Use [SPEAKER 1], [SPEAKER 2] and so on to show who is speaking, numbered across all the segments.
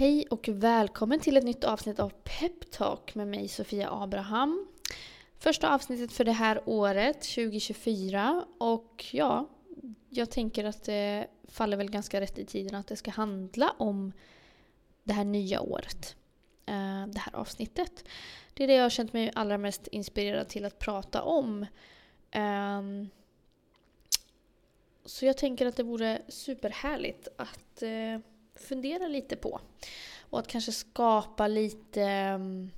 [SPEAKER 1] Hej och välkommen till ett nytt avsnitt av Peptalk med mig Sofia Abraham. Första avsnittet för det här året, 2024. Och ja, jag tänker att det faller väl ganska rätt i tiden att det ska handla om det här nya året. Eh, det här avsnittet. Det är det jag har känt mig allra mest inspirerad till att prata om. Ehm, så jag tänker att det vore superhärligt att eh, fundera lite på. Och att kanske skapa lite mm,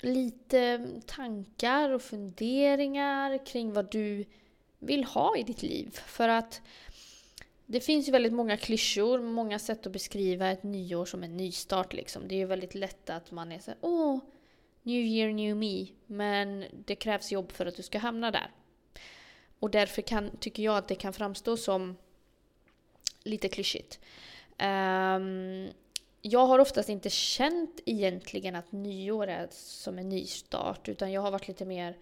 [SPEAKER 1] lite mm, tankar och funderingar kring vad du vill ha i ditt liv. För att det finns ju väldigt många klyschor, många sätt att beskriva ett nyår som en nystart. Liksom. Det är ju väldigt lätt att man är så åh, new year, new me. Men det krävs jobb för att du ska hamna där. Och därför kan, tycker jag att det kan framstå som lite klyschigt. Um, jag har oftast inte känt egentligen att nyår är som en nystart utan jag har varit lite mer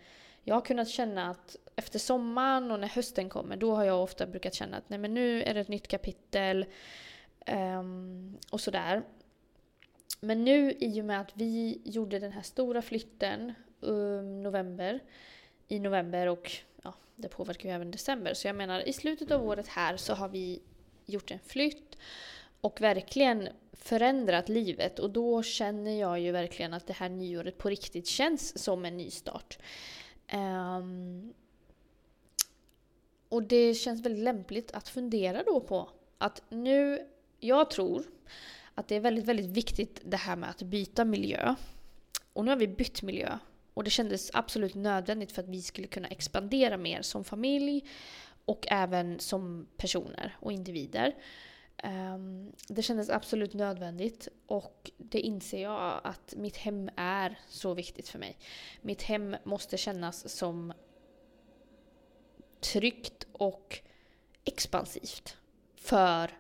[SPEAKER 1] jag har kunnat känna att efter sommaren och när hösten kommer då har jag ofta brukat känna att nej men nu är det ett nytt kapitel um, och sådär. Men nu i och med att vi gjorde den här stora flytten um, november, i november och ja, det påverkar ju även december. Så jag menar i slutet av året här så har vi gjort en flytt och verkligen förändrat livet och då känner jag ju verkligen att det här nyåret på riktigt känns som en nystart. Um, och det känns väldigt lämpligt att fundera då på att nu, jag tror att det är väldigt, väldigt viktigt det här med att byta miljö. Och nu har vi bytt miljö. Och det kändes absolut nödvändigt för att vi skulle kunna expandera mer som familj och även som personer och individer. Um, det kändes absolut nödvändigt och det inser jag att mitt hem är så viktigt för mig. Mitt hem måste kännas som tryggt och expansivt. För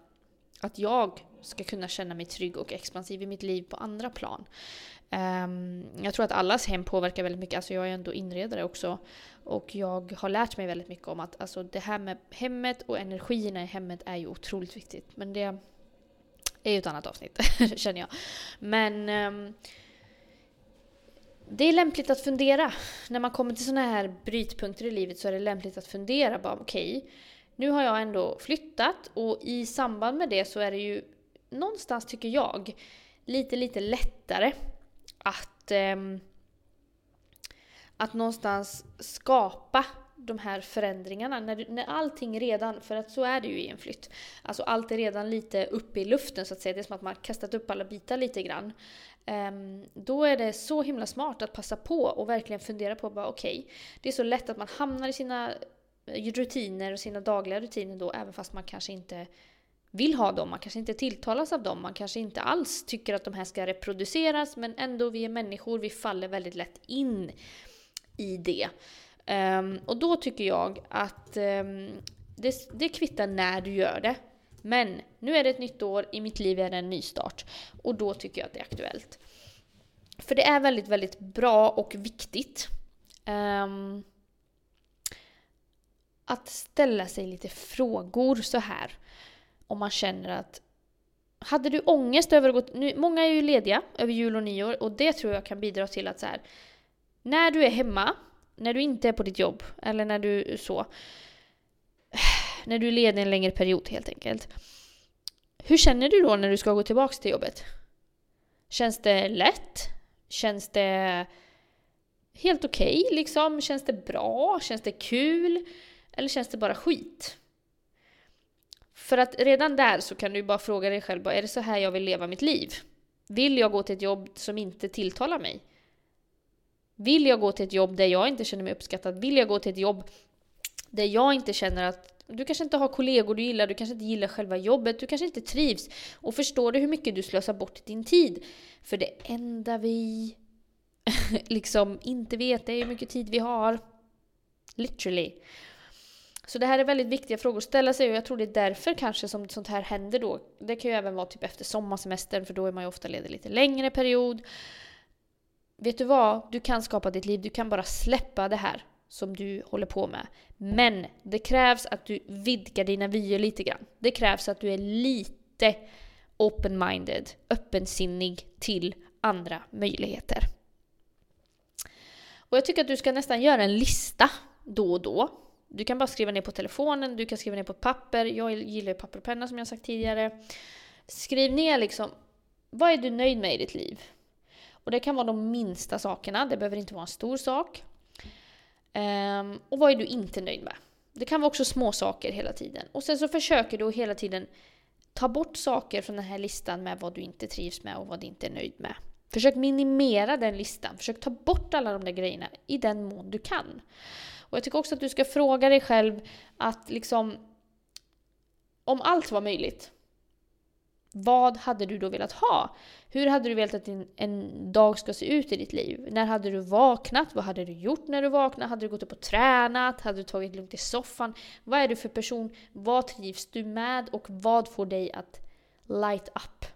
[SPEAKER 1] att jag ska kunna känna mig trygg och expansiv i mitt liv på andra plan. Um, jag tror att allas hem påverkar väldigt mycket. Alltså jag är ändå inredare också. Och jag har lärt mig väldigt mycket om att alltså det här med hemmet och energierna i hemmet är ju otroligt viktigt. Men det är ju ett annat avsnitt, känner jag. Men um, det är lämpligt att fundera. När man kommer till sådana här brytpunkter i livet så är det lämpligt att fundera. bara Okej, okay, nu har jag ändå flyttat och i samband med det så är det ju någonstans, tycker jag, lite, lite lättare att, eh, att någonstans skapa de här förändringarna. När, när allting redan, för att så är det ju i en flytt, alltså allt är redan lite uppe i luften så att säga. Det är som att man kastat upp alla bitar lite grann. Um, då är det så himla smart att passa på och verkligen fundera på bara okej, okay, det är så lätt att man hamnar i sina eh, rutiner och sina dagliga rutiner då även fast man kanske inte vill ha dem, man kanske inte tilltalas av dem, man kanske inte alls tycker att de här ska reproduceras men ändå vi är människor, vi faller väldigt lätt in i det. Um, och då tycker jag att um, det, det kvittar när du gör det. Men nu är det ett nytt år, i mitt liv är det en nystart. Och då tycker jag att det är aktuellt. För det är väldigt, väldigt bra och viktigt um, att ställa sig lite frågor så här om man känner att hade du ångest över att gå... Nu, många är ju lediga över jul och nyår och det tror jag kan bidra till att så här, när du är hemma, när du inte är på ditt jobb eller när du så, när du är ledig en längre period helt enkelt. Hur känner du då när du ska gå tillbaka till jobbet? Känns det lätt? Känns det helt okej okay, liksom? Känns det bra? Känns det kul? Eller känns det bara skit? För att redan där så kan du bara fråga dig själv, är det så här jag vill leva mitt liv? Vill jag gå till ett jobb som inte tilltalar mig? Vill jag gå till ett jobb där jag inte känner mig uppskattad? Vill jag gå till ett jobb där jag inte känner att du kanske inte har kollegor du gillar, du kanske inte gillar själva jobbet, du kanske inte trivs. Och förstår du hur mycket du slösar bort din tid? För det enda vi liksom inte vet är hur mycket tid vi har. Literally. Så det här är väldigt viktiga frågor att ställa sig och jag tror det är därför kanske som sånt här händer då. Det kan ju även vara typ efter sommarsemestern för då är man ju ofta ledig lite längre period. Vet du vad? Du kan skapa ditt liv, du kan bara släppa det här. som du håller på med. Men det krävs att du vidgar dina vyer lite grann. Det krävs att du är lite open-minded, öppensinnig till andra möjligheter. Och jag tycker att du ska nästan göra en lista då och då. Du kan bara skriva ner på telefonen, du kan skriva ner på papper. Jag gillar papper och penna som jag sagt tidigare. Skriv ner liksom, vad är du nöjd med i ditt liv? Och det kan vara de minsta sakerna, det behöver inte vara en stor sak. Um, och vad är du inte nöjd med? Det kan vara också små saker hela tiden. Och sen så försöker du hela tiden ta bort saker från den här listan med vad du inte trivs med och vad du inte är nöjd med. Försök minimera den listan. Försök ta bort alla de där grejerna i den mån du kan. Och jag tycker också att du ska fråga dig själv att liksom om allt var möjligt, vad hade du då velat ha? Hur hade du velat att din, en dag ska se ut i ditt liv? När hade du vaknat? Vad hade du gjort när du vaknade? Hade du gått upp och tränat? Hade du tagit det lugnt i soffan? Vad är du för person? Vad trivs du med? Och vad får dig att light up?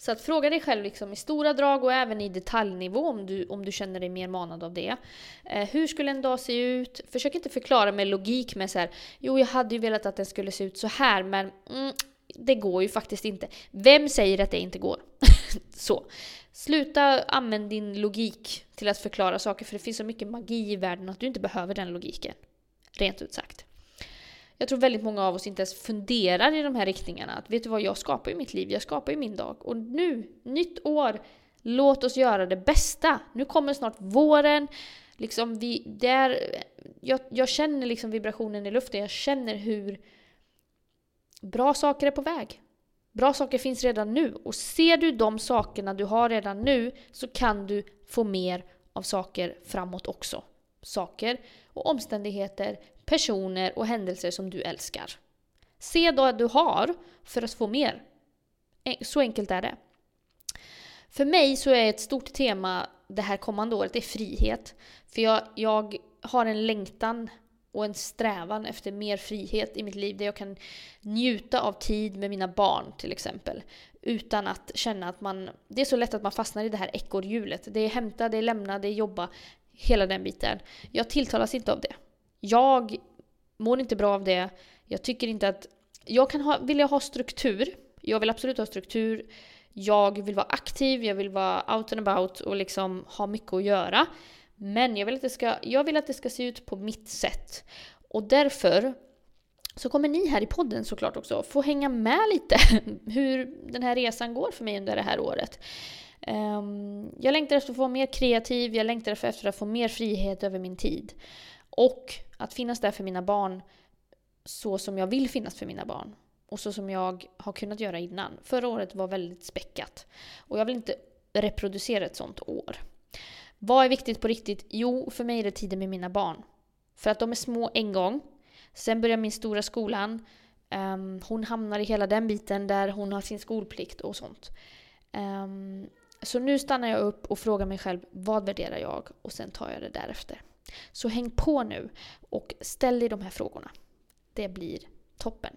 [SPEAKER 1] Så att fråga dig själv liksom i stora drag och även i detaljnivå om du, om du känner dig mer manad av det. Eh, hur skulle en dag se ut? Försök inte förklara med logik med så här, jo jag hade ju velat att den skulle se ut så här men mm, det går ju faktiskt inte. Vem säger att det inte går? så. Sluta använda din logik till att förklara saker för det finns så mycket magi i världen att du inte behöver den logiken. Rent ut sagt. Jag tror väldigt många av oss inte ens funderar i de här riktningarna. Att vet du vad, jag skapar ju mitt liv, jag skapar ju min dag. Och nu, nytt år, låt oss göra det bästa. Nu kommer snart våren. Liksom vi, där, jag, jag känner liksom vibrationen i luften, jag känner hur bra saker är på väg. Bra saker finns redan nu. Och ser du de sakerna du har redan nu så kan du få mer av saker framåt också. Saker och omständigheter, personer och händelser som du älskar. Se då att du har för att få mer. Så enkelt är det. För mig så är ett stort tema det här kommande året det är frihet. För jag, jag har en längtan och en strävan efter mer frihet i mitt liv där jag kan njuta av tid med mina barn till exempel. Utan att känna att man... Det är så lätt att man fastnar i det här ekorrhjulet. Det är hämta, det är lämna, det är jobba. Hela den biten. Jag tilltalas inte av det. Jag mår inte bra av det. Jag tycker inte att... Jag kan ha, vilja ha struktur. Jag vill absolut ha struktur. Jag vill vara aktiv, jag vill vara out and about och liksom ha mycket att göra. Men jag vill, att det ska, jag vill att det ska se ut på mitt sätt. Och därför så kommer ni här i podden såklart också få hänga med lite hur den här resan går för mig under det här året. Um, jag längtar efter att få vara mer kreativ, jag längtar efter att få mer frihet över min tid. Och att finnas där för mina barn så som jag vill finnas för mina barn. Och så som jag har kunnat göra innan. Förra året var väldigt späckat. Och jag vill inte reproducera ett sånt år. Vad är viktigt på riktigt? Jo, för mig är det tiden med mina barn. För att de är små en gång. Sen börjar min stora skolan. Um, hon hamnar i hela den biten där hon har sin skolplikt och sånt. Um, så nu stannar jag upp och frågar mig själv vad värderar jag? Och sen tar jag det därefter. Så häng på nu och ställ dig de här frågorna. Det blir toppen.